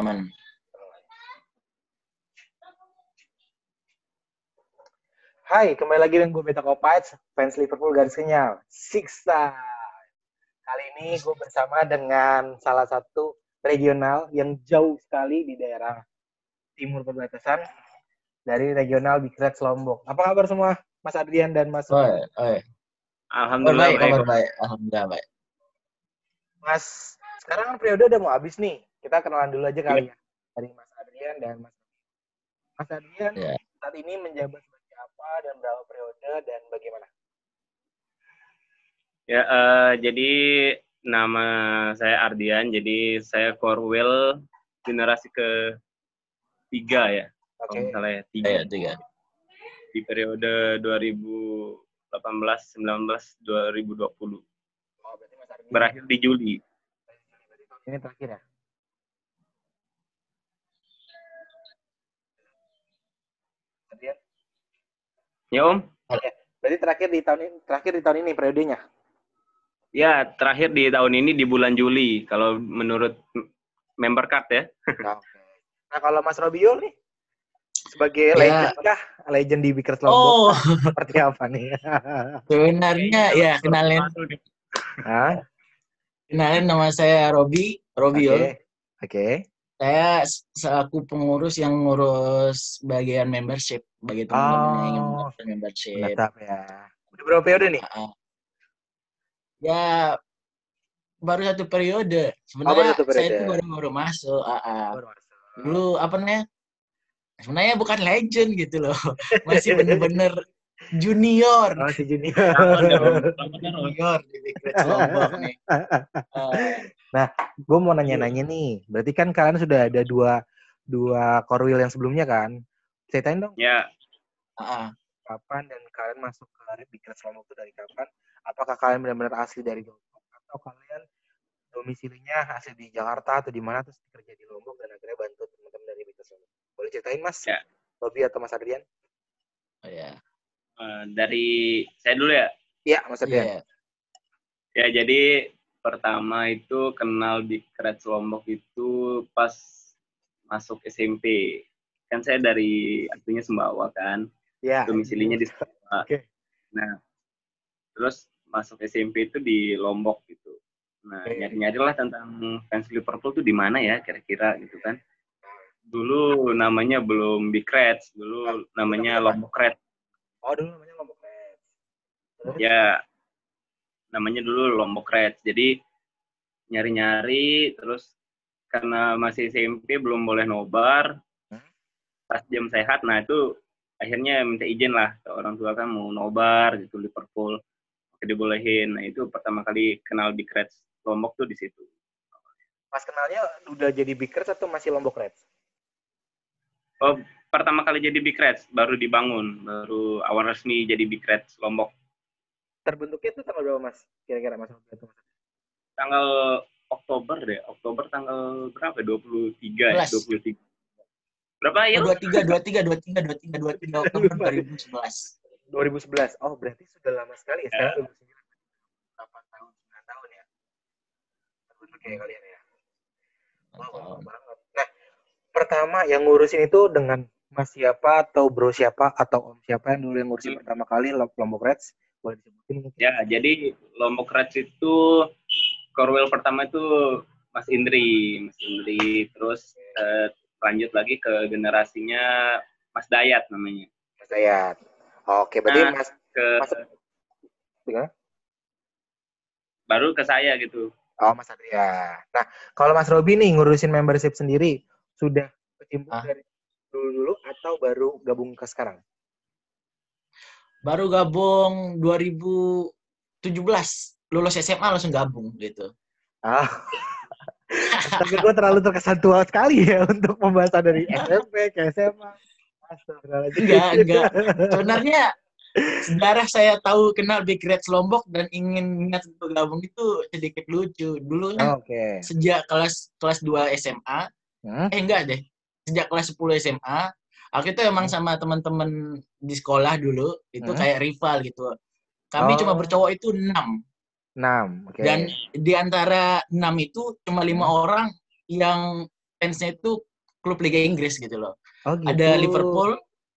aman. Hai, kembali lagi dengan gue Beta Kopites, fans Liverpool garis sinyal. Six time. Kali ini gue bersama dengan salah satu regional yang jauh sekali di daerah timur perbatasan dari regional Big Red Lombok. Apa kabar semua, Mas Adrian dan Mas? Oi, oi. Alhamdulillah baik, baik. kabar baik. Alhamdulillah baik. Mas, sekarang kan periode udah mau habis nih. Kita kenalan dulu aja kali ya. Dari Mas Adrian dan Mas. Mas Adrian Ya. saat ini menjabat sebagai apa dan berapa periode dan bagaimana? Ya, eh, jadi nama saya Ardian, jadi saya Corwell generasi ke tiga ya, Oke. kalau misalnya ya, tiga. Ayo, tiga. Di periode 2018, 19, 2020. Oh, berarti Mas Adrian. Berakhir di Juli. Ini terakhir ya? Adrian? Ya Om? Berarti terakhir di tahun ini, terakhir di tahun ini periodenya. Ya, terakhir di tahun ini di bulan Juli, kalau menurut member card ya. Nah, oke. Nah, kalau Mas Robio nih sebagai Ya. legend kah? Legend di Bikers Lombok Oh, seperti apa nih? sebenarnya ya kenalin Hah? kenalin nama saya Robi, Robi Oke. Yul. Oke. Saya selaku pengurus yang ngurus bagian membership bagi teman-teman yang ingin Oh. membership. Mantap ya. Udah berapa periode nih? Ah, ah. Ya baru satu periode. baru Sebenarnya satu saya periode. itu baru-baru masuk. ah, ah. Baru masuk. Dulu apa namanya? Sebenarnya bukan legend gitu loh. Masih bener-bener junior. Oh, si Junior. Junior di Big Lombok nih. Ah, gue mau nanya-nanya nih. Berarti kan kalian sudah ada dua dua korwil yang sebelumnya kan? Ceritain dong Ya, ah. kapan dan kalian masuk ke Bikers Lombok itu dari kapan? Apakah kalian benar-benar asli dari Lombok atau kalian domisilinya asli di Jakarta atau di mana terus kerja di Lombok dan akhirnya bantu teman-teman dari Bikers Lombok? Boleh ceritain Mas? Ya. Robi atau Mas Adrian? Oh, ya. eh, dari saya dulu ya. Iya, Mas Adrian. Iya. Ya, jadi pertama itu kenal di Kret Lombok itu pas masuk SMP. Kan saya dari artinya Sembawa kan, Iya. domisilinya di Sembawa. Oke. Nah, terus masuk SMP itu di Lombok gitu. Nah, nyari-nyari lah tentang fans Liverpool tuh di mana ya kira-kira gitu kan. Dulu namanya belum Big Reds, dulu namanya Lombok Red. Oh, dulu namanya Lombok Reds. Ya, namanya dulu Lombok Reds. Jadi nyari-nyari terus karena masih SMP belum boleh nobar. Pas jam sehat, nah itu akhirnya minta izin lah ke orang tua kan mau nobar gitu Liverpool. Oke dibolehin. Nah itu pertama kali kenal Big Reds Lombok tuh di situ. Pas kenalnya udah jadi Bikers atau masih Lombok Reds? Oh, pertama kali jadi Big Reds baru dibangun, baru awal resmi jadi Big Reds Lombok. Terbentuknya itu tanggal berapa, Mas? Kira-kira Mas? Tanggal Oktober deh, Oktober tanggal berapa? 23 ya, 23. Berapa ya? Dua tiga, dua tiga, dua tiga, dua tiga, dua tiga Oktober 2011. 2011. Oh, berarti sudah lama sekali ya. Sekarang 2009. 8 tahun, 9 tahun ya. Terbentuknya kalian ya. Wow, banget. Nah, pertama yang ngurusin itu dengan Mas siapa atau Bro siapa atau Om siapa yang dulu yang ngurusin Hmm. pertama kali Lom- Lombok Reds? Boleh disebutin mungkin? Ya, jadi Lombok Reds itu Korwil pertama itu Mas Indri, Mas Indri, terus eh, lanjut lagi ke generasinya Mas Dayat namanya. Mas Dayat. Oke, berarti Nah, Mas Ke Mas Gimana? baru ke saya gitu. Oh, Mas Adrian. Nah, kalau Mas Robi nih ngurusin membership sendiri, sudah kecimpung Ah. dari dulu-dulu atau baru gabung ke sekarang? Baru gabung 2017. Lulus SMA langsung gabung gitu. Ah. Tapi gue terlalu terkesan tua sekali ya untuk pembahasan dari SMP ke SMA. Astagfirullahaladzim. Enggak, enggak. Sebenarnya sejarah saya tahu kenal Big Reds Lombok dan ingin niat untuk gabung itu sedikit lucu. Dulunya Oke. sejak kelas kelas 2 SMA, Hmm? eh enggak deh. Sejak kelas 10 SMA, aku itu emang sama teman-teman di sekolah dulu itu Hmm. kayak rival gitu. Kami Oh. cuma bercowok itu 6 Enam. Oke. dan di antara 6 itu cuma lima Hmm. orang yang fansnya itu klub Liga Inggris gitu loh. Oh gitu. Ada Liverpool,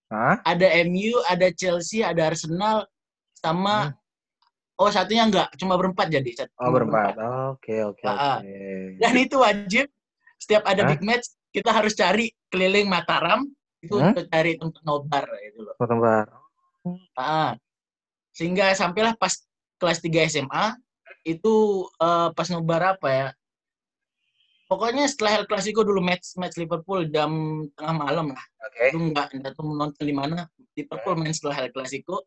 Hah? ada MU, ada Chelsea, ada Arsenal, sama oh satunya enggak, cuma berempat jadi. Satu- Hmm. Oh berempat. Oke oke oke. Dan itu wajib setiap ada Hah? big match kita harus cari keliling Mataram itu Hmm? untuk cari tempat nobar gitu loh. Oh, tempat. Ah. Sehingga sampailah pas kelas 3 SMA itu eh, pas nobar apa ya? Pokoknya setelah El Clasico dulu match match Liverpool jam tengah malam lah. Oke. Itu enggak enggak tahu menonton di mana. Liverpool main setelah El Clasico.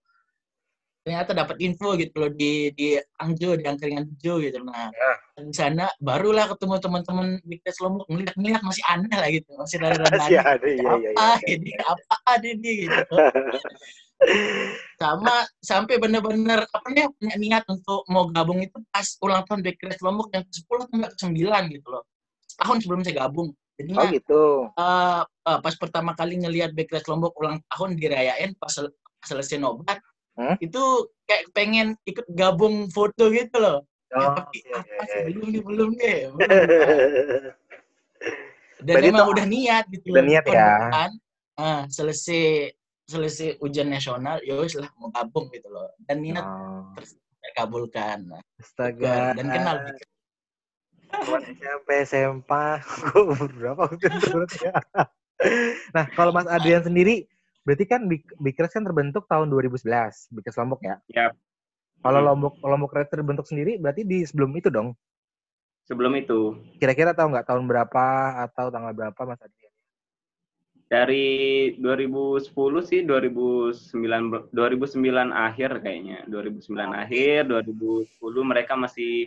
Ternyata dapat info gitu loh di di Angjo, di Angkringan Jo gitu. Nah, Ya. di sana barulah ketemu teman-teman Test Lombok ngeliat-ngeliat masih aneh lah gitu. Masih rada-rada aneh. ada iya iya. apa iya. ini apa ini gitu sama sampai bener-bener apa nih punya niat untuk mau gabung itu pas ulang tahun Backcrash Lombok yang ke-10 atau enggak ke-9 gitu loh setahun sebelum saya gabung Oh jadinya gitu. eh, eh, pas pertama kali ngelihat Backcrash Lombok ulang tahun dirayain pas, sel- pas selesai nobat Hmm? itu kayak pengen ikut gabung foto gitu loh Ya, Oh, tapi iya, apa iya, sih iya. belum nih belum nih belum. dan Berarti emang itu udah niat gitu udah niat ya. depan, ah, selesai selesai ujian nasional ya wis lah mau gabung gitu loh dan niat Oh, terkabulkan astaga. dan kenal Teman SMP, SMP, berapa waktu itu berarti ya. Nah, kalau Mas Adrian sendiri, berarti kan Reds kan terbentuk tahun 2011, Big Reds Lombok ya? Ya. Kalau Hmm. Lombok Lombok Reds terbentuk sendiri, berarti di sebelum itu dong? Sebelum itu Kira-kira tahu nggak tahun berapa atau tanggal berapa Mas Adrian? Dari 2010 sih 2009 2009 akhir kayaknya. 2009 akhir 2010 mereka masih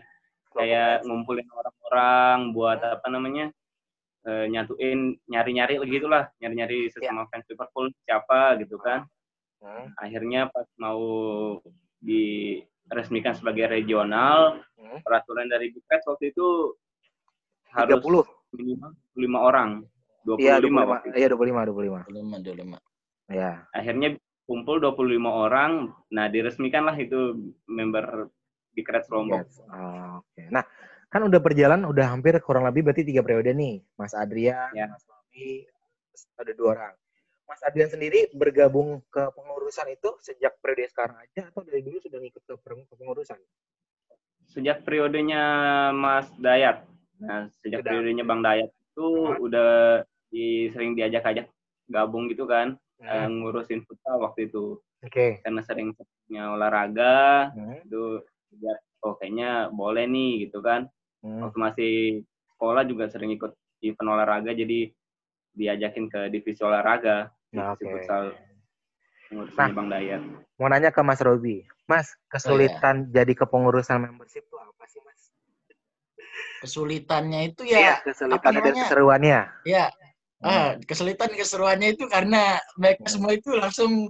kayak ngumpulin orang-orang buat apa namanya eh, nyatuin nyari-nyari gitulah nyari-nyari sesama fans Liverpool siapa gitu kan. Hmm. akhirnya pas mau diresmikan sebagai regional Hmm. peraturan dari Big Reds waktu itu harus 30? minimal 5 orang 25 Iya, waktu 25. itu. Iya, 25, 25. dulu dulu mah Iya. akhirnya kumpul 25 orang nah diresmikanlah itu member Big Reds Lombok Yes. Oh, Oke. Nah, kan udah berjalan udah hampir kurang lebih berarti tiga periode nih. Mas Adrian, Ya. Mas Mami, ada dua orang. Mas Adrian sendiri bergabung ke pengurusan itu sejak periode sekarang aja atau dari dulu sudah ngikut ke pengurusan? sejak periodenya Mas Dayat nah sejak Sudah. periodenya Bang Dayat itu Hah? udah di, sering diajak-ajak gabung gitu kan Hmm. ngurusin futsal waktu itu Oke. karena sering punya olahraga Hmm. itu lihat oh kayaknya boleh nih gitu kan Hmm. waktu masih sekolah juga sering ikut event olahraga jadi diajakin ke divisi olahraga Nah, divisi oke. futsal Nah. Bang Dayat Mau nanya ke Mas Robi. Mas, kesulitan jadi kepengurusan membership itu apa sih? Kesulitannya itu ya kesulitan dan namanya? keseruannya. ya Hmm. ah, kesulitan keseruannya itu karena mereka semua itu langsung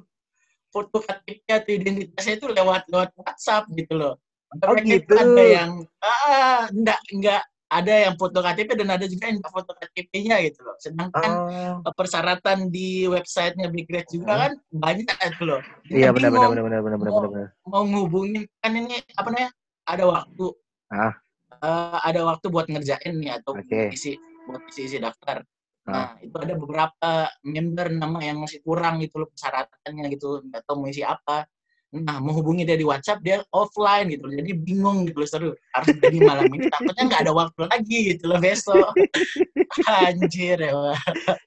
foto KTP atau identitasnya itu lewat lewat WhatsApp gitu loh. Oh, Mereka itu gitu. ada yang ah enggak enggak ada yang foto KTP dan ada juga yang foto KTP-nya gitu loh. Sedangkan Oh. persyaratan di websitenya Big Red juga Hmm. kan banyak itu loh. Iya benar benar benar benar benar benar Mau- benar. benar. mau ngehubungin kan ini apa namanya ada waktu Ah. Eh, ada waktu buat ngerjain nih atau Oke. isi buat isi isi daftar. Ah. Nah itu ada beberapa member nama yang masih kurang gitu loh persyaratannya gitu nggak tahu mau isi apa. Nah mau hubungi dia di WhatsApp dia offline gitu loh. jadi bingung gitu loh seru harus jadi malam ini takutnya nggak ada waktu lagi gitu loh besok. Anjir ya.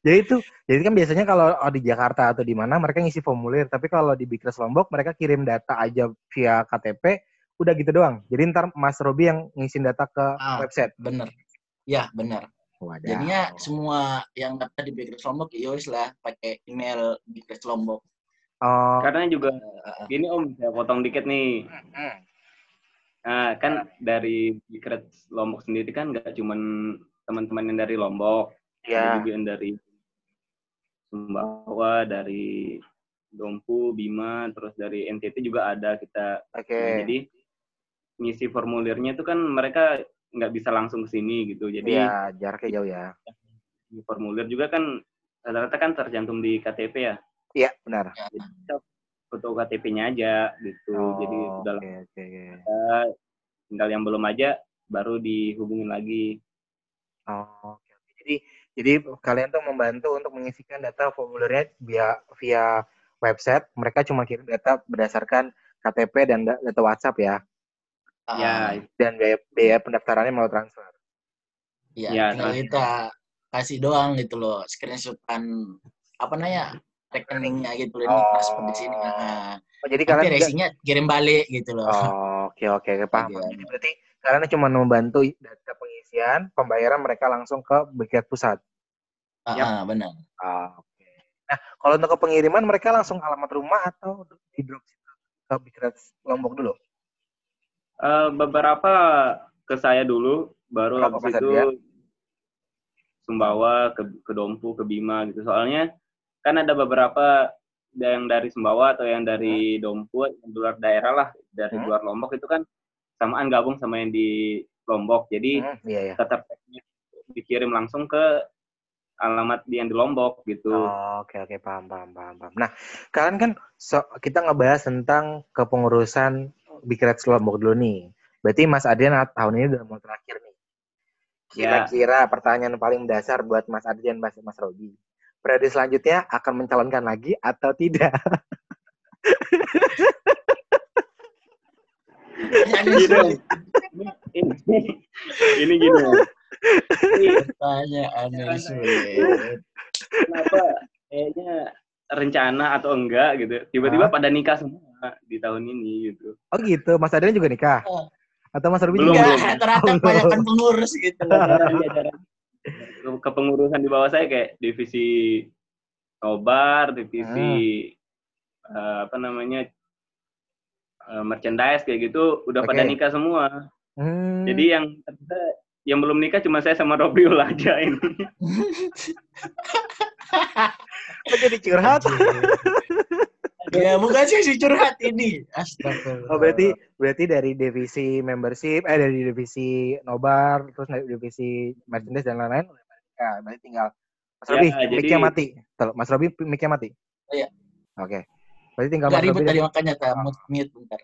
Jadi itu, jadi kan biasanya kalau oh, di Jakarta atau di mana mereka ngisi formulir, tapi kalau di Big Reds Lombok mereka kirim data aja via KTP, udah gitu doang. Jadi ntar Mas Robi yang ngisiin data ke Ah. website. Bener. Ya bener. Wadah. Jadinya semua yang daftar di Red Lombok ya wis lah pakai email Red Lombok. Oh, karena juga Eh, gini om saya potong dikit nih. Nah, kan dari Big Reds Lombok sendiri kan nggak cuman teman-teman yang dari Lombok, ya. ada juga yang dari Sumbawa, dari Dompu, Bima, terus dari NTT juga ada kita. Oke. Nah, jadi ngisi formulirnya itu kan mereka nggak bisa langsung ke sini gitu. Jadi Iya, jaraknya jauh ya. di formulir juga kan rata-rata kan tercantum di KTP ya. Iya, benar. Jadi kita foto KTP-nya aja gitu. Oh, Jadi udah Oke, oke, oke. lah, tinggal yang belum aja baru dihubungin lagi. Oh. Jadi Jadi kalian tuh membantu untuk mengisikan data formulirnya via via website. Mereka cuma kirim data berdasarkan KTP dan da- data WhatsApp ya. Ya, Dan biaya, biaya pendaftarannya melalui transfer. Iya, Ya, tinggal transfer. kita kasih doang gitu loh, screenshotan apa namanya rekeningnya gitu loh, ini Oh. transfer di sini. Nah, Oh, jadi nanti kalian juga- resinya kirim balik gitu loh. Oh, oke oke oke, paham. Bagian. Jadi berarti kalian cuma membantu data pengisian, pembayaran mereka langsung ke Bigret pusat. Ah, Yap. ah, benar. Ah, oke. Nah, kalau untuk ke pengiriman mereka langsung alamat rumah atau di drop ke Bigret Lombok dulu? Eh, beberapa ke saya dulu, baru Berapa, habis itu Adrian? Sumbawa, ke, ke Dompu, ke Bima gitu. Soalnya kan ada beberapa yang dari Sumbawa atau yang dari Dompu, yang luar daerah lah, dari Hmm. luar Lombok itu kan samaan gabung sama yang di Lombok. Jadi Hmm, iya ya. tetap dikirim langsung ke alamat yang di Lombok gitu. Oh, oke oke paham paham paham paham. Nah, kalian kan so- kita ngebahas tentang kepengurusan Bigret Lombok dulu nih. Berarti Mas Adrian tahun ini udah mau terakhir nih. Ya. Kira-kira pertanyaan paling dasar buat Mas Adrian Mas Mas Robi. Periode selanjutnya akan mencalonkan lagi atau tidak? Yang Gini, ini, ini gini. Ini pertanyaan yang sulit. kenapa kayaknya rencana atau enggak gitu tiba-tiba pada nikah semua di tahun ini gitu Oh gitu, Mas Adrian juga nikah? Oh. Atau Mas Robi Belum, juga? belum. Ternyata kebanyakan pengurus gitu. jajaran Ke- kepengurusan di bawah saya kayak divisi nobar divisi eh, apa namanya eh, merchandise kayak gitu udah pada Oke. nikah semua Hmm. jadi yang yang belum nikah cuma saya sama Robiul aja ini Kok jadi curhat? Ya bukan sih si curhat ini. Astagfirullah. Oh berarti berarti dari divisi membership, eh dari divisi nobar, terus dari divisi merchandise dan lain-lain nikah. Berarti tinggal Mas Ya, Robi, jadi- mic-nya mati. Mas Robi, mic-nya mati. Iya. Oke. Berarti tinggal Gak Mas ribet Robi tadi makanya tak mute, mute bentar.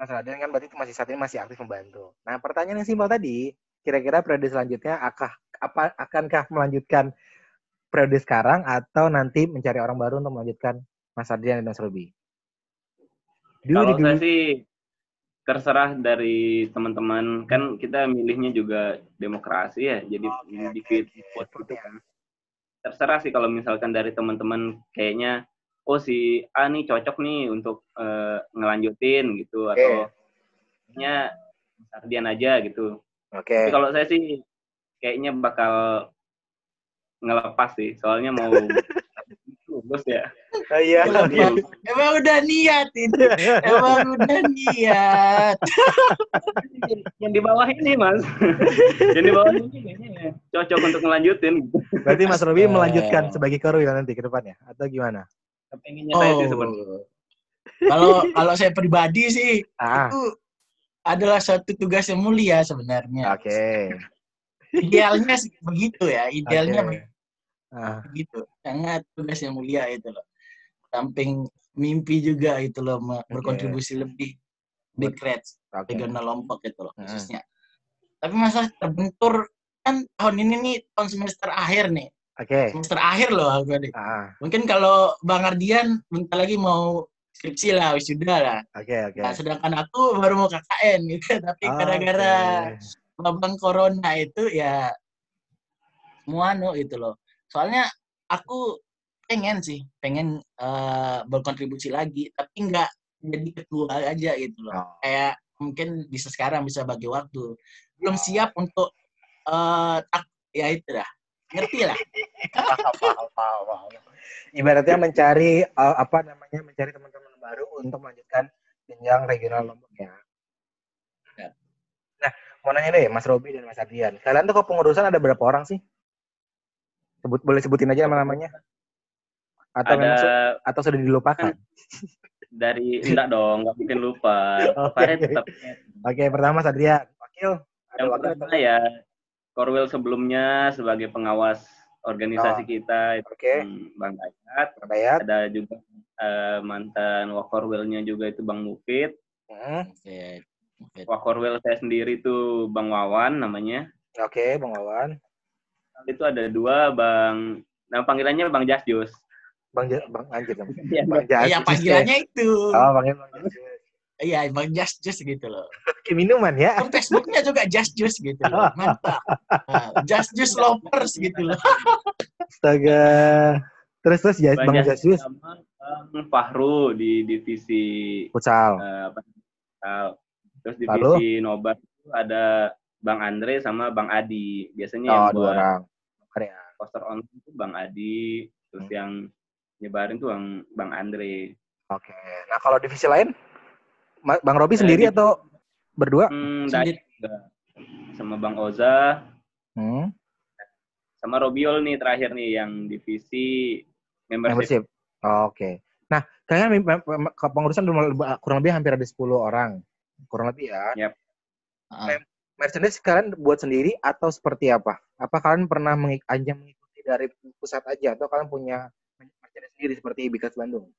Mas Raden kan berarti masih saat ini masih aktif membantu. Nah pertanyaan yang simpel tadi, kira-kira periode selanjutnya akah, apa akankah melanjutkan periode sekarang atau nanti mencari orang baru untuk melanjutkan Mas Adrian dan Mas Robi? Dulu Kalau dulu. saya sih terserah dari teman-teman kan kita milihnya juga demokrasi ya jadi Oke, di oke, di oke. vote gitu kan terserah sih kalau misalkan dari teman-teman kayaknya oh si A nih cocok nih untuk eh, ngelanjutin gitu Oke. atau kayaknya Mas Ardian aja gitu Oke. tapi kalau saya sih kayaknya bakal ngelepas sih soalnya mau lulus ya Oh, iya. Kenapa? Emang udah niat ini. Emang udah niat. yang di bawah ini mas yang di bawah ini kayaknya cocok untuk ngelanjutin gitu. Berarti Mas Robi Astaga. melanjutkan sebagai korwil nanti ke depannya atau gimana? kepengennya saya sih sebenarnya Oh. Kalau kalau saya pribadi sih Ah, itu adalah suatu tugas yang mulia sebenarnya. oke. Idealnya sih begitu ya. Idealnya Oke. Ah, begitu. Sangat tugas yang mulia itu loh. Samping mimpi juga itu loh berkontribusi lebih big reds oke. regional Lombok itu loh Hmm. khususnya. Tapi masalah terbentur kan tahun ini nih tahun semester akhir nih. Oke. Semester akhir loh aku. Ah, Mungkin kalau Bang Ardian bentar lagi mau skripsi lah, wisuda lah. oke oke. Nah, sedangkan aku baru mau KKN gitu. Tapi gara-gara Oke. wabang corona itu ya semua anu gitu loh. Soalnya aku pengen sih, pengen eh, berkontribusi lagi, tapi nggak jadi ketua aja gitu loh. Oh. Kayak mungkin bisa sekarang bisa bagi waktu. Belum siap untuk eh tak ya itu dah. Ngerti lah. Paham, paham, paham, paham. Ibaratnya mencari uh, apa namanya mencari teman-teman baru untuk melanjutkan jenjang regional Lombok ya. Ya. Nah, mau nanya deh Mas Robi dan Mas Ardian. Kalian tuh kepengurusan ada berapa orang sih? Sebut boleh sebutin aja nama-namanya. Atau ada su- atau sudah dilupakan? dari enggak dong nggak mungkin lupa Oke. Farid tetap Oke, pertama Ardian. Wakil. Yang wakil pertama atau- ya Korwil sebelumnya sebagai pengawas organisasi Oh. kita itu Oke, hmm, Bang Dayat Bang Dayat. ada juga eh, mantan Wakorwilnya juga itu Bang Mufid Hmm, Oke. Oke. Wakorwil saya sendiri itu Bang Wawan namanya Oke, Bang Wawan. Itu ada dua bang nah panggilannya bang Jasjus Bang Ja- Bang anjir dong. Iya, Bang Iya Jasjus. panggilannya itu. Oh, panggil Bang Jasjus. Iya Bang Just gitu loh. Kayak minuman ya. Kan Facebooknya juga Just gitu loh. Mantap. Nah, Just lovers gitu loh. Astaga. Terus terus ya, Bang Bang Jasjus Jasjus sama Bang Fahru di divisi futsal. eh, futsal. terus Lalu? divisi nobar itu ada Bang Andre sama Bang Adi biasanya Oh, yang dua buat orang. Poster online itu Bang Adi terus Hmm. yang nyebarin tuh Bang Bang Andre Oke. Nah, kalau divisi lain Bang Robi Eh, sendiri di- atau berdua? hmm, Sendiri. Sama Bang Oza Hmm. sama Robiol nih terakhir nih yang divisi membership, Membership. Oke. Nah, kayaknya mem- mem- mem- kepengurusan kurang kurang lebih hampir ada 10 orang. Kurang lebih ya. Ah, Merchandise kalian buat sendiri atau seperti apa? Apa kalian pernah mengik hanya mengikuti dari pusat aja atau kalian punya merchandise sendiri seperti Ibikas Bandung?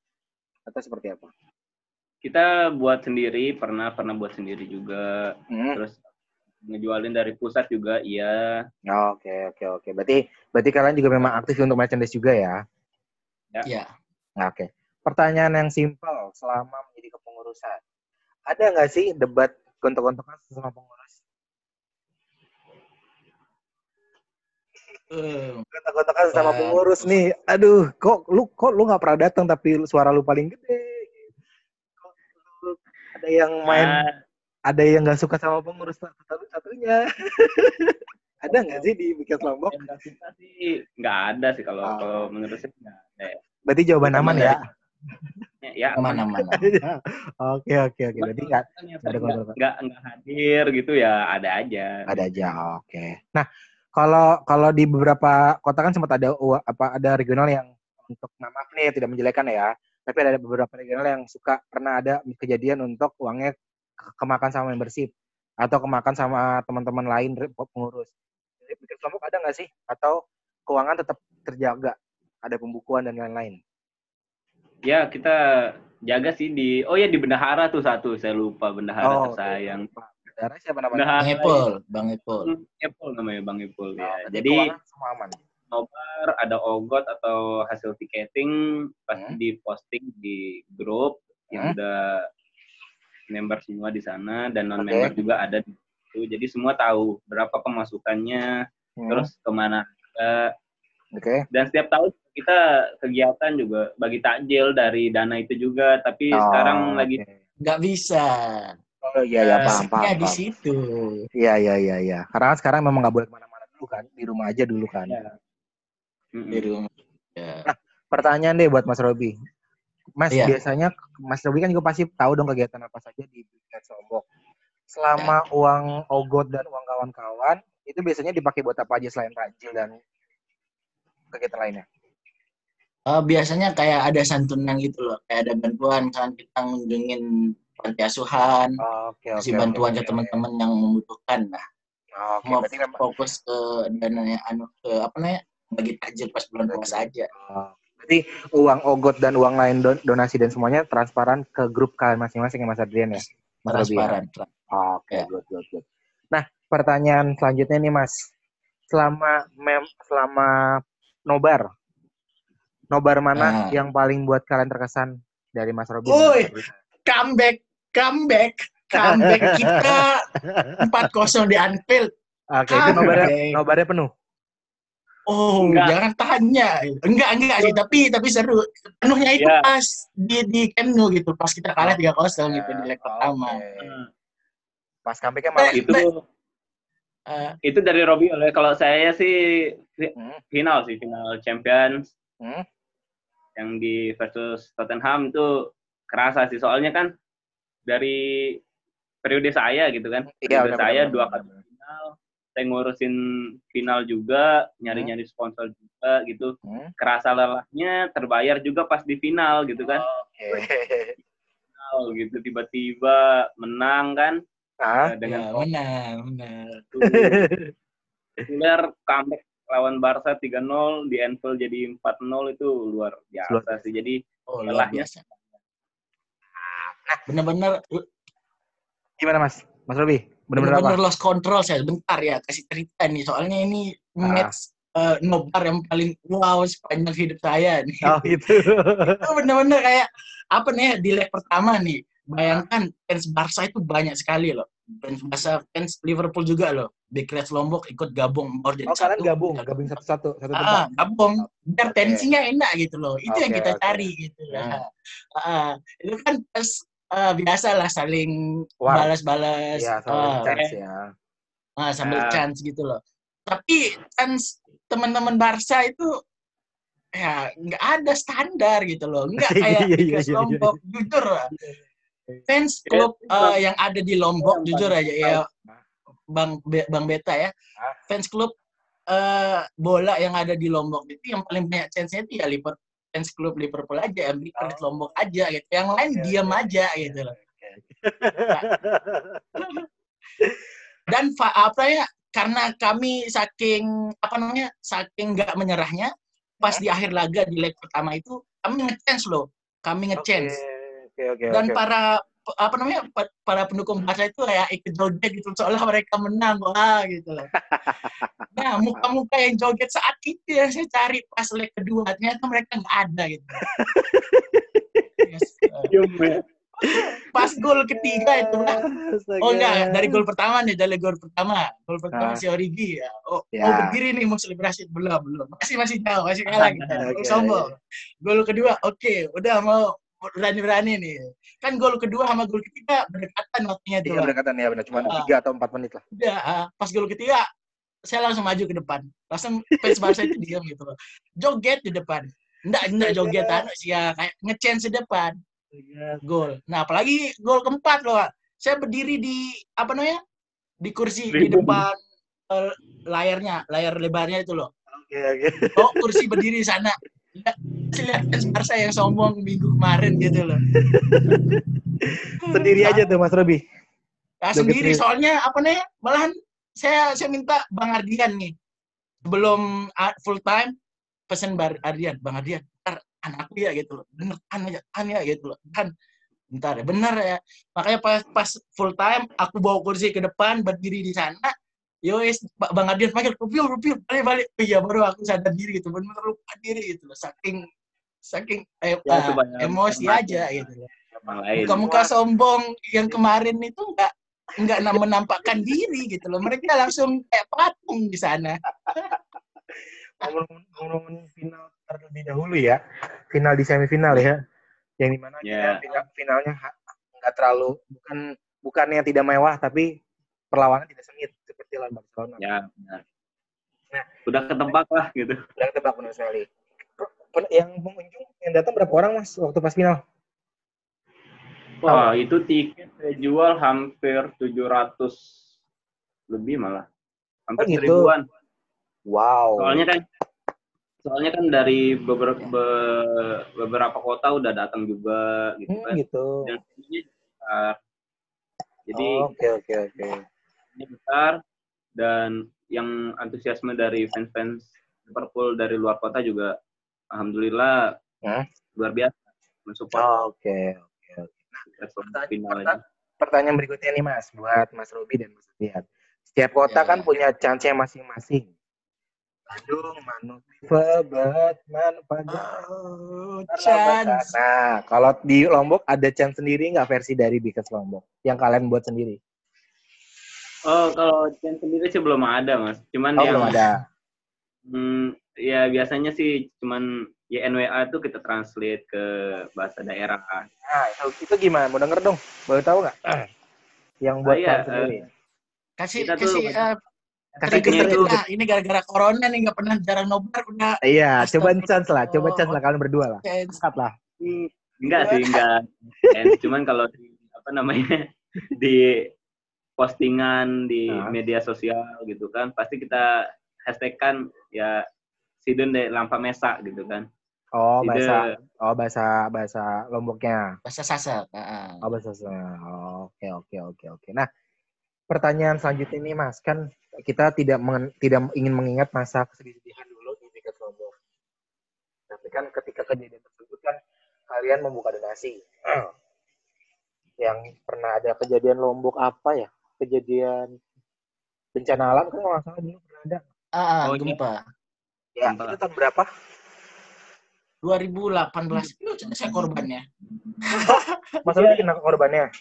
Atau seperti apa? kita buat sendiri pernah pernah buat sendiri juga Hmm. terus ngejualin dari pusat juga iya Oke, oke, oke. Berarti berarti kalian juga memang aktif untuk merchandise juga ya? Iya. Nah, oke. Pertanyaan yang simpel selama menjadi kepengurusan. Ada nggak sih debat gontok-gontokan sama pengurus? Eh, Gontok-gontokan sama pengurus nih. Aduh, kok lu kok lu nggak pernah datang tapi suara lu paling gede. Kok lu- ada yang main, Ah, ada yang nggak suka sama pengurus satu satunya. ada nggak sih di Bikas Lombok? nggak suka sih nggak ada sih kalau Oh. kalau menurut saya nggak ada ya. Berarti jawaban aman ya? Ya, ya aman. Aman-aman. Oke, oke, oke. Berarti nggak Kan nggak ada hadir gitu ya ada aja ada aja. Oke. Nah, kalau kalau di beberapa kota kan sempat ada apa ada regional yang untuk maaf nih tidak menjelekan ya, tapi ada beberapa regional yang suka pernah ada kejadian untuk uangnya ke- kemakan sama membership atau kemakan sama teman-teman lain pengurus. Jadi kelompok ada nggak sih? Atau keuangan tetap terjaga? Ada pembukuan dan lain-lain. ya kita jaga sih di oh ya di bendahara tuh satu saya lupa bendahara Oh, tersayang Darah siapa namanya? bendahara Bang Epul, Bang Epul. Apple namanya bang Apple Oh, ya jadi keuangan semua aman. nobar ada ogot atau hasil tiketing pasti Hmm. diposting di grup yang Hmm. udah member semua di sana dan non member Oke. juga ada di situ jadi semua tahu berapa pemasukannya Hmm, terus ke mana ada. Oke. dan setiap tahun kita kegiatan juga bagi takjil dari dana itu juga tapi Oh, sekarang lagi oke. Nggak bisa. Oh iya iya paham Asiknya paham. di paham. situ. Iya iya iya iya. Karena kan sekarang memang nggak boleh ke mana-mana dulu kan, di rumah aja dulu kan. Ya. Di rumah. Ya. Pertanyaan deh buat Mas Robi. Mas Iya. biasanya Mas Robi kan juga pasti tahu dong kegiatan apa saja di Biket Lombok. Selama uang ogot dan uang kawan-kawan itu biasanya dipakai buat apa aja selain takjil dan kegiatan lainnya? Eh, biasanya kayak ada santunan gitu loh, kayak ada bantuan misalnya kita ngunjungin panti asuhan, Oke kasih bantuan ke teman-teman yang membutuhkan. Nah, Oke, mau berarti fokus ke dananya anu ke apa namanya bagi takjil pas bulan puasa aja. oh, berarti uang ogot dan uang lain don- donasi dan semuanya transparan ke grup kalian masing-masing ya Mas Adrian ya? Mas ya? Transparan. Oke, Ya. good, good, good. Nah, pertanyaan selanjutnya nih, Mas. Selama mem selama nobar, nobar mana Nah. yang paling buat kalian terkesan dari Mas Robi? Woi. Comeback, comeback, comeback kita 4-0 di Anfield. Oke, itu nobarnya, nobarnya penuh. Oh, Enggak. jangan tanya. Enggak, enggak sih, tapi tapi seru. Penuhnya itu Ya. pas di di Camp Nou gitu, pas kita kalah 3-0 gitu di leg pertama. Oke. Hmm. Pas comebacknya malah itu Eh, itu dari Robi oleh kalau saya sih Hmm. final sih final Champions Hmm. yang di versus Tottenham itu kerasa sih soalnya kan dari periode saya gitu kan Iya, periode saya benar, dua kali final saya ngurusin final juga nyari-nyari sponsor juga gitu Hmm. kerasa lelahnya terbayar juga pas di final gitu kan Oke. final gitu tiba-tiba menang kan Ah, eh, dengan ya, benar, benar. Reguler comeback lawan Barca 3-0 di Anfield jadi 4-0 itu luar biasa Luar sih. Jadi Oh, luar Lelahnya. biasa. Bener-bener gimana Mas? Mas Robi? Bener-bener lost control saya. Bentar ya, kasih cerita nih. Soalnya ini Ah. match eh, nobar yang paling wow sepanjang hidup saya nih. Oh gitu. itu bener-bener kayak apa nih di leg pertama nih bayangkan fans Barca itu banyak sekali loh fans Barca fans Liverpool juga loh Reds Lombok ikut gabung mau jadi Oh kalian satu. gabung, gabung satu-satu, satu. Ah, gabung biar tensinya enak gitu loh itu yang Oke, kita oke. cari gitu Hmm. Ah, itu kan pas ah, biasa lah saling Wow. balas-balas. Iya, sama ah, chance ya. ah, sambil Ah. chance gitu loh. Tapi chance teman-teman Barca itu ya nggak ada standar gitu loh. Nggak kayak Iya, di iya, Kes iya, iya. Lombok jujur. Lah fans Iya, klub eh, yang ada di Lombok jujur aja ya bang Be- bang Beta ya. Fans klub eh, bola yang ada di Lombok itu yang paling banyak chance-nya itu ya Liverpool fans klub Liverpool aja Big Reds Lombok aja gitu. Yang lain Oke, diam oke. aja gitu loh. Oke. dan fa- apa ya karena kami saking apa namanya saking nggak menyerahnya pas di akhir laga di leg pertama itu kami ngechance loh. Kami ngechance. Oke, oke, dan oke. para apa namanya pa- para pendukung Barca itu kayak ikut joget gitu seolah mereka menang. Wah gitu loh nah muka-muka yang joget saat itu yang saya cari pas leg kedua ternyata mereka nggak ada gitu Yes, ya. pas gol ketiga itu lah. Oh enggak, dari gol pertama nih, dari gol pertama. Gol pertama Ah. si Origi ya. Oh, Ya. mau berdiri nih, mau selebrasi. Belum, belum. Masih, masih jauh, masih kalah kita. Oke. Sombong. Gol kedua, oke. Udah mau berani-berani nih. Kan gol kedua sama gol ketiga berdekatan waktunya tuh. Iya berdekatan ya benar, cuma Ah. tiga atau empat menit lah. Udah, ah, pas gol ketiga, saya langsung maju ke depan. Langsung fans Barca itu diam gitu loh. Joget di depan. Enggak, enggak joget anu sih ya, kayak nge-chance di depan. Gol. Nah, apalagi gol keempat loh. Saya berdiri di apa namanya? Di kursi di depan eh, layarnya, layar lebarnya itu loh. Oke, oke. Oh, kursi berdiri di sana. Lihat lihat fans Barca yang sombong minggu kemarin gitu loh. Sendiri aja tuh Mas Robi. Nah, sendiri. soalnya apa nih? Malahan saya saya minta Bang Ardian nih. Belum ah, full time pesen Bar Ardian, Bang Ardian, ntar anakku ya gitu loh. Bener kan aja, kan ya gitu loh. Kan bentar ya, bener ya. Makanya pas pas full time aku bawa kursi ke depan berdiri di sana. Yowes, Ba- Bang Ardian panggil, Rupil, Rupil, balik, balik. Oh iya, baru aku sadar diri gitu. Bener lupa diri gitu loh. Saking, saking eh, Ya, ah, emosi aja gitu loh muka-muka sombong yang kemarin itu enggak enggak nam- menampakkan diri gitu loh. Mereka langsung kayak patung di sana. Ngomong- Ngomongin final terlebih dahulu ya. Final di semifinal ya. Yang di mana Ya. final, finalnya nggak terlalu bukan bukan yang tidak mewah tapi perlawanan tidak sengit seperti lawan Barcelona. Ya, benar. Nah. Udah ketebak lah gitu. Udah ketebak benar sekali. Yang pengunjung yang datang berapa orang mas waktu pas final? Wah, itu tiket saya jual hampir 700 lebih malah. Hampir Oh, gitu. seribuan. Wow. Soalnya kan soalnya kan dari beberapa be- beberapa kota udah datang juga gitu Hmm, kan. gitu. Dan ini besar. Jadi Oh, Oke oke oke. ini besar dan yang antusiasme dari fans-fans Liverpool dari luar kota juga alhamdulillah Hah? luar biasa mensupport Oh, Oke oke oke. Respon Pertanyaan- pertanyaan- berikutnya nih mas, buat Mas Robi dan Mas Dian. Setiap kota Ya. kan punya chance masing-masing. Bandung, Padang. Oh, Perlawanan. chance. Nah, kalau di Lombok ada chance sendiri nggak versi dari Bikers Lombok yang kalian buat sendiri? Oh, kalau chance sendiri sih belum ada, Mas. Cuman Oh, yang belum ada. hmm, ya biasanya sih cuman YNWA itu kita translate ke bahasa daerah. Nah, itu, itu gimana? Mau denger dong? Boleh tahu nggak? Yang buat Oh, iya, kalian sendiri. Kasih Kita tuh- kasih eh, Kasih trigger trigger dikit tuh. lah. Ini gara-gara corona nih nggak pernah jarang nobar udah Iya, coba chance lah, coba chance lah kalian berdua lah. Angkat lah. Enggak sih, enggak. Chance. Cuman kalau di, apa namanya di postingan di Ah. media sosial gitu kan, pasti kita hashtag kan ya Sidon de Lampa Mesa gitu kan. Oh, Ide- bahasa oh bahasa bahasa Lomboknya. Bahasa sasak. ah. Oh, bahasa Sunda. Oh, Oke, oke, oke, oke. Nah, pertanyaan selanjutnya ini Mas, kan kita tidak mengen- tidak ingin mengingat masa kesedihan dulu di Bikers Lombok. Tapi kan ketika kejadian tersebut kan kalian membuka donasi. Yang pernah ada kejadian Lombok apa ya? Kejadian bencana alam kan kalau nggak salah dulu pernah ada. Ah, ah, Oh, gempa. Ya, Gempa. itu tahun berapa? 2018 itu saya korbannya. Mas Rudi kena korbannya.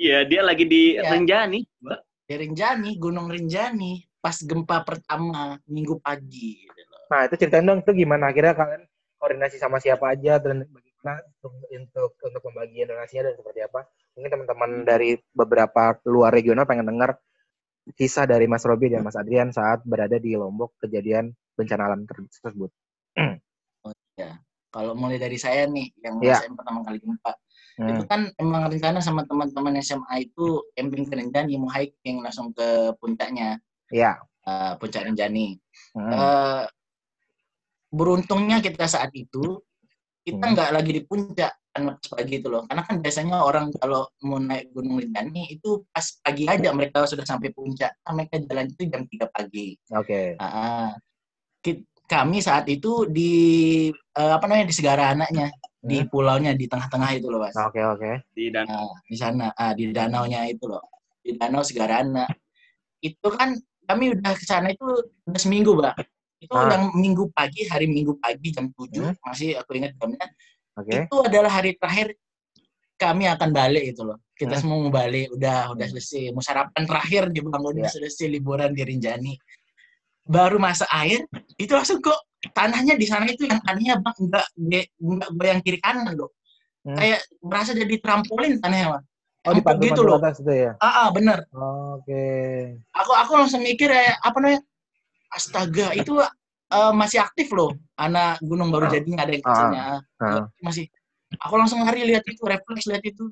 Iya, dia lagi di Iya. Renjani, Mbak. Di Rinjani, Gunung Rinjani, pas gempa pertama minggu pagi. gitu loh. Nah, itu ceritain dong itu gimana akhirnya kalian koordinasi sama siapa aja dan bagaimana untuk untuk, untuk pembagian donasinya dan seperti apa? Mungkin teman-teman dari beberapa luar regional pengen dengar kisah dari Mas Robi dan Mas Adrian saat berada di Lombok kejadian bencana alam ter- tersebut. Kalau mulai dari saya nih, yang Iya. ngerasain pertama kali gempa, Hmm. itu kan emang rencana sama teman-teman SMA itu camping ke Rinjani, mau hiking langsung ke puncaknya, Ya. eh, puncak Rinjani. Hmm. Eh, beruntungnya kita saat itu kita Hmm. nggak lagi di puncak karena pas pagi itu loh karena kan biasanya orang kalau mau naik gunung Rinjani itu pas pagi aja mereka sudah sampai puncak Nah, mereka jalan itu jam 3 pagi Oke. Ah, ki- kami saat itu di eh, apa namanya di segara anaknya di Hmm. pulaunya di tengah-tengah itu loh mas Oke, oke. Di dan Nah, di sana ah, di danau nya itu loh di danau Segarana itu kan kami udah ke sana itu udah seminggu mbak itu Ah. yang minggu pagi hari minggu pagi jam 7 Hmm. masih aku ingat jamnya Oke. itu adalah hari terakhir kami akan balik itu loh kita Hmm. semua mau balik udah udah selesai mau sarapan terakhir di bangun Ya. selesai liburan di Rinjani baru masa air itu langsung kok tanahnya di sana itu yang anehnya bang nggak nggak nggak goyang kiri kanan loh Hmm. kayak berasa jadi trampolin tanahnya bang Oh, di gitu loh atas itu ya. ah, ah bener Oke. aku aku langsung mikir kayak apa namanya astaga itu eh, masih aktif loh anak gunung baru Ah. jadinya ada yang Ah. kecilnya Ah. masih aku langsung lari lihat itu refleks lihat itu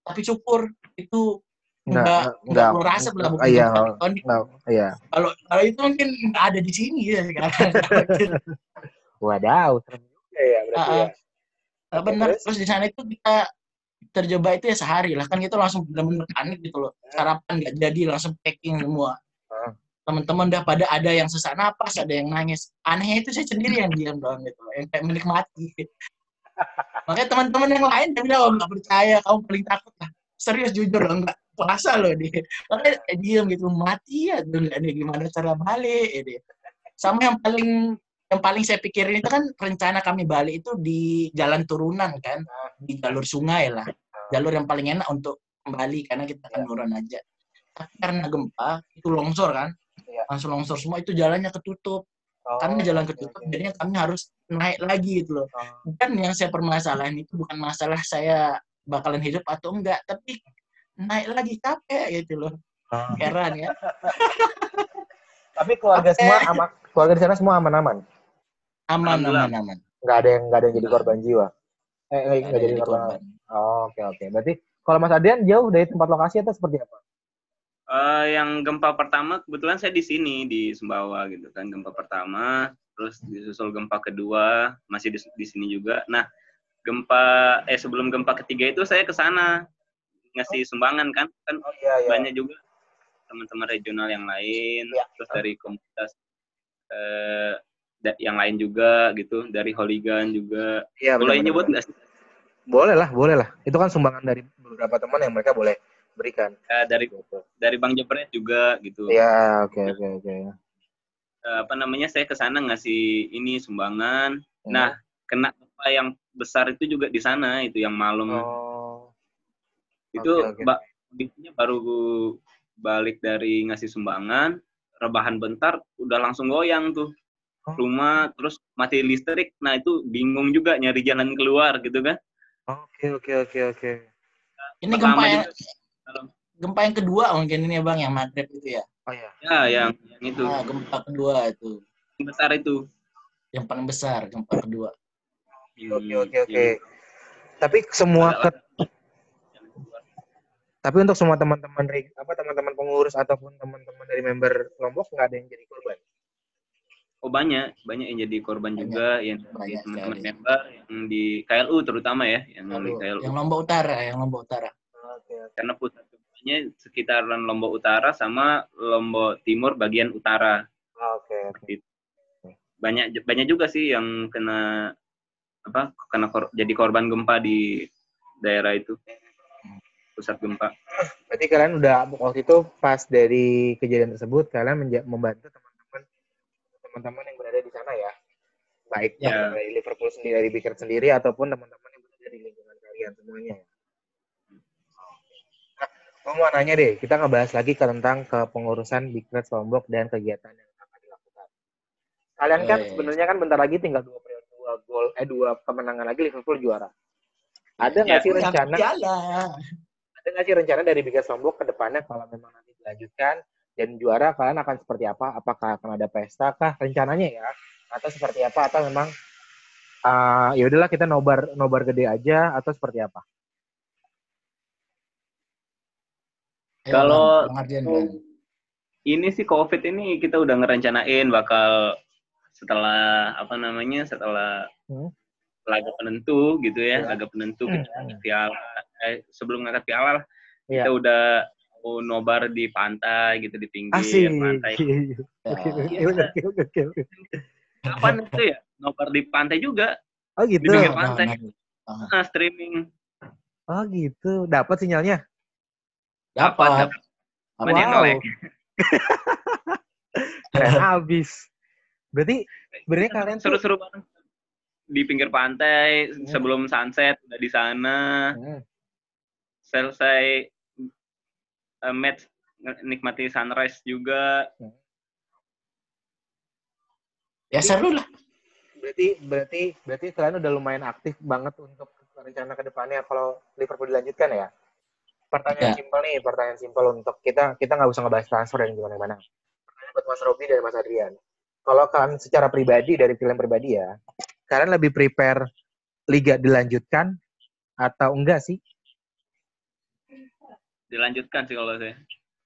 tapi syukur itu Nggak, enggak nggak. enggak lah bukan Iya, iya. kalau kalau itu mungkin nggak ada di sini ya sekarang Wadaw, serem juga ya berarti Ah, ya. Ah, benar Terus? di sana itu kita terjebak itu ya sehari lah. Kan kita langsung benar-benar panik gitu loh. Sarapan nggak jadi langsung packing semua. Ah. teman-teman udah pada ada yang sesak napas ada yang nangis. Anehnya itu saya sendiri yang diam doang gitu loh, yang kayak menikmati. Makanya teman-teman yang lain dia bilang "Oh, nggak percaya kamu paling takut lah. Serius jujur loh nggak puasa loh dia. Makanya diam gitu mati ya? Tuh nggak nih gimana cara balik? Dia. sama yang paling yang paling saya pikirin itu kan rencana kami balik itu di jalan turunan kan di jalur sungai lah. Jalur yang paling enak untuk kembali karena kita akan turun aja. Tapi karena gempa itu longsor kan. Iya. langsung longsor semua itu jalannya ketutup. Oh, karena jalan ketutup oke. jadinya kami harus naik lagi gitu loh. Oh. dan yang saya permasalahan itu bukan masalah saya bakalan hidup atau enggak tapi naik lagi capek gitu loh Oh. heran ya Tapi keluarga Oke. semua aman, keluarga di sana semua aman-aman. aman aman aman Nggak ada yang nggak ada yang jadi korban jiwa. Eh, eh, Nggak nggak ada jadi jadi korban. korban. Oh, Oke oke. Berarti kalau Mas Adrian jauh dari tempat lokasi atau seperti apa? Eh, yang gempa pertama kebetulan saya di sini di Sumbawa gitu kan gempa pertama terus disusul gempa kedua masih di, di sini juga nah gempa eh sebelum gempa ketiga itu saya ke sana ngasih sumbangan kan kan Oh iya iya. banyak juga teman-teman regional yang lain Iya. terus dari komunitas eh yang lain juga gitu dari Holigan juga Iya boleh nyebut nggak sih Boleh lah, boleh lah. Itu kan sumbangan dari beberapa teman yang mereka boleh berikan. Eh, dari dari Bang Jepret juga gitu Iya, oke oke oke. Eh, apa namanya saya ke sana ngasih ini sumbangan Hmm. Nah, kena gempa yang besar itu juga di sana itu yang malam Oh. Itu ba- kondisinya baru balik dari ngasih sumbangan rebahan bentar udah langsung goyang tuh. Oh. rumah terus mati listrik. Nah itu bingung juga nyari jalan keluar gitu kan. Oke oke oke oke. ini Pertama gempa yang juga, gempa yang kedua mungkin ini ya bang yang maghrib itu ya? Oh iya. ya yang, yang itu. Ah, gempa kedua itu. Yang besar itu. Yang paling besar gempa kedua. Oke oke oke. Tapi semua ke- tapi untuk semua teman-teman apa teman-teman pengurus ataupun teman-teman dari member Lombok nggak ada yang jadi korban. oh banyak banyak yang jadi korban Banyak. juga yang teman-teman member yang di KLU terutama ya yang di KLU. Yang lombok utara yang lombok utara Oke oke. karena pusat gempanya sekitaran Lombok Utara sama Lombok Timur bagian utara. Oke oke. Banyak banyak juga sih yang kena apa kena kor- jadi korban gempa di daerah itu pusat gempa. Berarti kalian udah waktu itu pas dari kejadian tersebut kalian membantu teman-teman teman-teman yang berada di sana ya. Baik Ya. dari Liverpool sendiri, dari sendiri, ataupun teman-teman yang berada di lingkungan kalian semuanya. ya. Nah, gue mau nanya deh, kita ngebahas lagi ke tentang kepengurusan Big Red Lombok dan kegiatan yang akan dilakukan. Kalian kan Yes. sebenarnya kan bentar lagi tinggal dua periode, dua gol, eh dua kemenangan lagi Liverpool juara. Ada nggak Ya. sih rencana? Ada nggak sih rencana dari Big Red Lombok ke depannya kalau memang nanti dilanjutkan dan juara kalian akan seperti apa? Apakah akan ada pesta kah rencananya ya? Atau seperti apa? Atau memang uh, ya udahlah kita nobar nobar gede aja atau seperti apa? Kalau-. Ini sih COVID ini kita udah ngerencanain bakal setelah apa namanya setelah Hmm. laga penentu gitu ya, Ya. laga penentu Hmm. kita angkat piala. Eh, sebelum ngangkat piala lah, Iya. kita udah mau nobar di pantai gitu di pinggir Asik. pantai. Ya. Oke, oke, oke, oke, oke, oke. Kapan itu ya? Nobar di pantai juga, Oh gitu. Di pinggir Nah, pantai. nah, nah, streaming. Oh gitu. Dapat sinyalnya. Dapat. dapat. Yang Wow. Keren habis. Berarti berarti kalian tuh Seru-seru banget. Di pinggir pantai sebelum sunset udah di sana. Hmm. Selesai uh, match nikmati sunrise juga Ya seru lah. berarti berarti berarti kalian udah lumayan aktif banget untuk rencana ke depannya kalau Liverpool dilanjutkan ya. Pertanyaan Ya. simpel nih, pertanyaan simpel untuk kita kita nggak usah ngebahas transfer dan gimana mana. Pertanyaan buat Mas Robi dan Mas Adrian. Kalau kalian secara pribadi dari kalian pribadi ya, kalian lebih prepare liga dilanjutkan atau enggak sih? Dilanjutkan sih kalau saya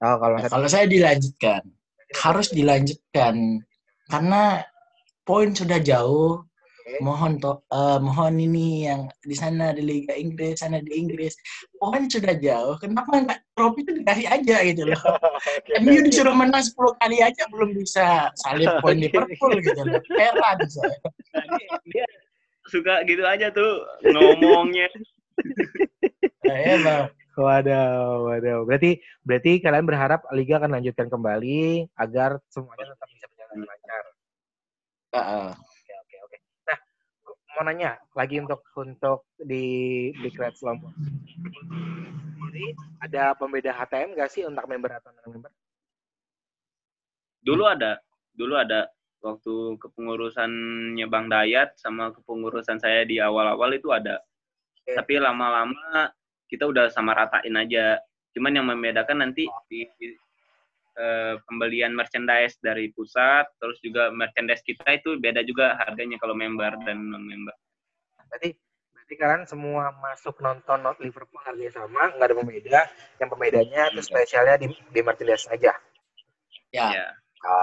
Oh, kalau Ya, Mas kalau saya dilanjutkan, harus dilanjutkan karena poin sudah jauh. Mohon to, eh, mohon ini yang di sana di Liga Inggris, sana di Inggris, poin sudah jauh. Kenapa nggak trofi itu dikasih aja gitu loh? MU disuruh menang 10 kali aja belum bisa salib poin Liverpool gitu loh. Heran saya. Nah, dia, suka gitu aja tuh ngomongnya Nah, ya, Bang. Waduh, waduh. Berarti berarti kalian berharap liga akan lanjutkan kembali agar semuanya tetap bisa berjalan lancar. Heeh. Oke, oke, oke. Nah, mau nanya lagi untuk untuk di Big Red Lombok. Jadi ada pembeda HTM nggak sih untuk member atau non member? dulu ada dulu ada waktu kepengurusannya Bang Dayat sama kepengurusan saya di awal-awal itu ada Oke. tapi lama-lama kita udah sama ratain aja cuman yang membedakan nanti di eh, pembelian merchandise dari pusat terus juga merchandise kita itu beda juga harganya kalau member dan non member Berarti berarti kalian semua masuk nonton not Liverpool harganya sama, nggak ada pembeda. Yang pembedanya itu spesialnya di, di merchandise aja. Ya. ya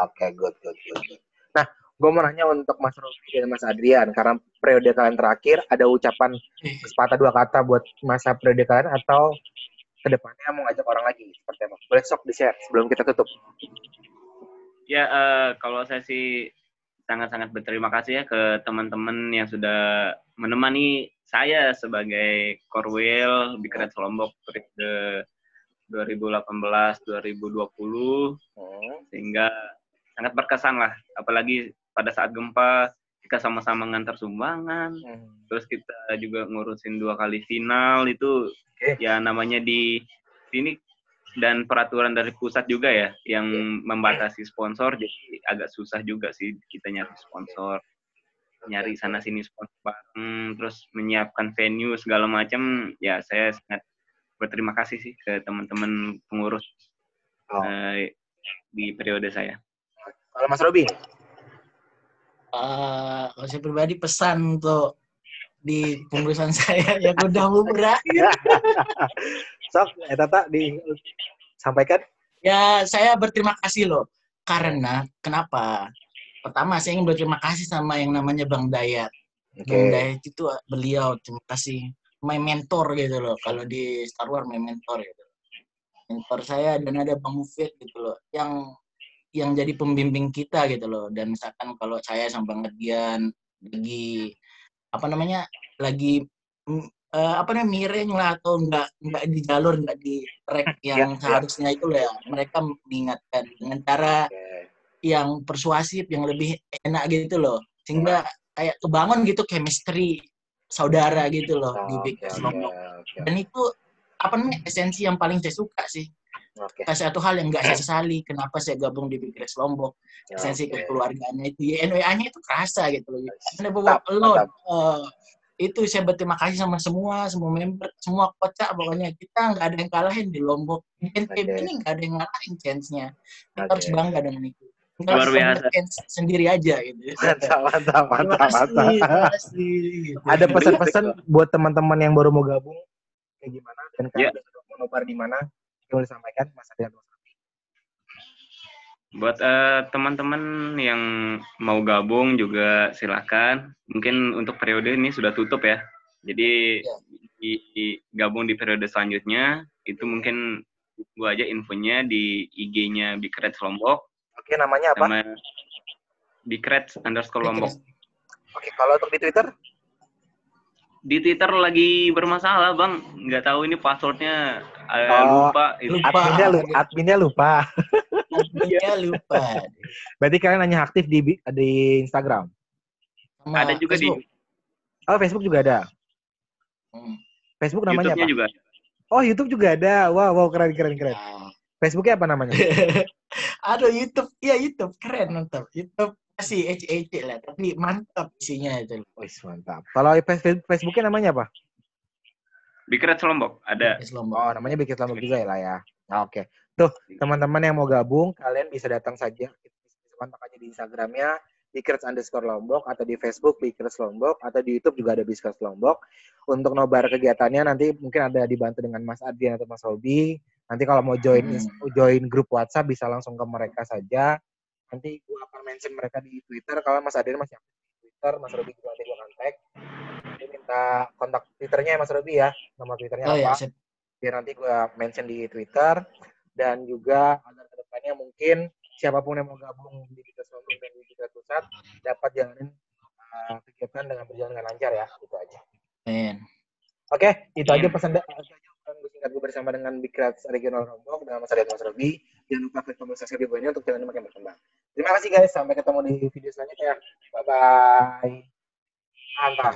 Oke, good, good, good. good. Nah, gue mau nanya untuk Mas Rofi dan Mas Adrian, karena periode kalian terakhir, ada ucapan sepatah dua kata buat masa periode kalian atau ke depannya mau ngajak orang lagi seperti apa? Boleh sok di share sebelum kita tutup. Ya, eh, kalau saya sih sangat-sangat berterima kasih ya ke teman-teman yang sudah menemani saya sebagai Korwil Big Red Lombok periode 2018-2020 Hmm. sehingga sangat berkesan lah. Apalagi pada saat gempa kita sama-sama ngantar sumbangan, Hmm. terus kita juga ngurusin dua kali final itu Oke. ya namanya di sini dan peraturan dari pusat juga ya yang membatasi sponsor jadi agak susah juga sih kita nyari sponsor nyari sana sini sponsor bareng terus menyiapkan venue segala macam ya saya sangat berterima kasih sih ke teman-teman pengurus Oh. eh, di periode saya Kalau Mas Robi, Eh, kalau saya pribadi pesan untuk di pengurusan saya yang udah mau berakhir. sok, eh Tata disampaikan. Ya, saya berterima kasih loh. Karena, kenapa? Pertama, saya ingin berterima kasih sama yang namanya Bang Dayat. Oke. Bang Dayat itu beliau, terima kasih. My mentor gitu loh. Kalau di Star Wars, my mentor gitu. Mentor saya dan ada Bang Mufid gitu loh. Yang yang jadi pembimbing kita gitu loh. Dan misalkan kalau saya sama Bang Edian lagi apa namanya lagi eh, apa namanya miring lah atau enggak enggak di jalur enggak di track yang Ya, ya. seharusnya itu lah ya mereka mengingatkan dengan cara yang persuasif, yang lebih enak gitu loh. Sehingga kayak kebangun gitu chemistry saudara gitu loh di Oke, Big oke, Lombok. oke. Dan itu apa namanya esensi yang paling saya suka sih. Oke. Salah satu hal yang nggak saya sesali kenapa saya gabung di Big Rest Lombok. Esensi Oke. kekeluargaannya itu YNWA-nya itu kerasa gitu loh. Mantap, alone. Eh, itu saya berterima kasih sama semua, semua member, semua kocak pokoknya. Kita nggak ada yang kalahin di Lombok. NTB Oke. ini nggak ada yang ngalahin chance-nya. Kita Oke. harus bangga dengan itu. Kita Luar biasa. sendiri aja gitu. Mantap, mantap, Terima mantap, kasih, mantap. Ada pesan-pesan buat teman-teman yang baru mau gabung kayak gimana dan Ya. kalian mau nobar di mana? Yang boleh sampaikan Mas Adrian. Buat eh, teman-teman yang mau gabung juga silakan. Mungkin untuk periode ini sudah tutup ya. Jadi Ya. di, di- gabung di periode selanjutnya itu mungkin gua aja infonya di IG-nya Big Reds Lombok Oke, namanya apa? sama Big Reds underscore Lombok. Oke, kalau untuk di Twitter? Di Twitter lagi bermasalah bang, nggak tahu ini passwordnya eh, Oh, lupa. Itu- lupa. Adminnya, lu- adminnya lupa. Adminnya lupa. Berarti kalian hanya aktif di di Instagram. Sama Ada juga di Facebook. Oh, Facebook juga ada. Hmm. Facebook namanya YouTube-nya apa? juga. Oh, YouTube juga ada. Wow, wow, keren, keren, keren. Nah. Facebooknya apa namanya? Aduh YouTube, iya YouTube keren mantap. YouTube masih ece-ece lah, tapi mantap isinya itu. Wih, mantap. Kalau Face- Facebooknya namanya apa? Big Reds Lombok ada. Yes, Lombok. Oh, namanya Bikin Lombok juga ya lah ya. Nah, Oke. Tuh, teman-teman yang mau gabung, kalian bisa datang saja. Bisa kontak aja di Instagramnya, Bikers underscore Lombok, atau di Facebook Bikers Lombok, atau di YouTube juga ada Bikers Lombok. Untuk nobar kegiatannya nanti mungkin ada dibantu dengan Mas Adrian atau Mas Robi. Nanti kalau mau join Hmm. join grup WhatsApp bisa langsung ke mereka saja. Nanti gua akan mention mereka di Twitter. Kalau Mas Adrian masih aktif di Twitter, Mas Robi juga nanti gua kontak. Nanti minta kontak Twitternya ya Mas Robi ya. Nama Twitternya Oh apa? ya, biar nanti gue mention di Twitter dan juga agar ke depannya mungkin siapa pun yang mau gabung di Kita Sombong dan di Kita Pusat dapat jalanin uh, kegiatan dengan berjalan dengan lancar ya itu aja. Men. Oke, itu aja pesan da- itu aja pesan gue singkat gue bersama dengan Big Rats Regional Lombok dengan Mas Ariat Mas Robi. Jangan lupa klik tombol subscribe di bawah ini untuk channel ini makin berkembang. Terima kasih guys, sampai ketemu di video selanjutnya. Bye bye. Mantap.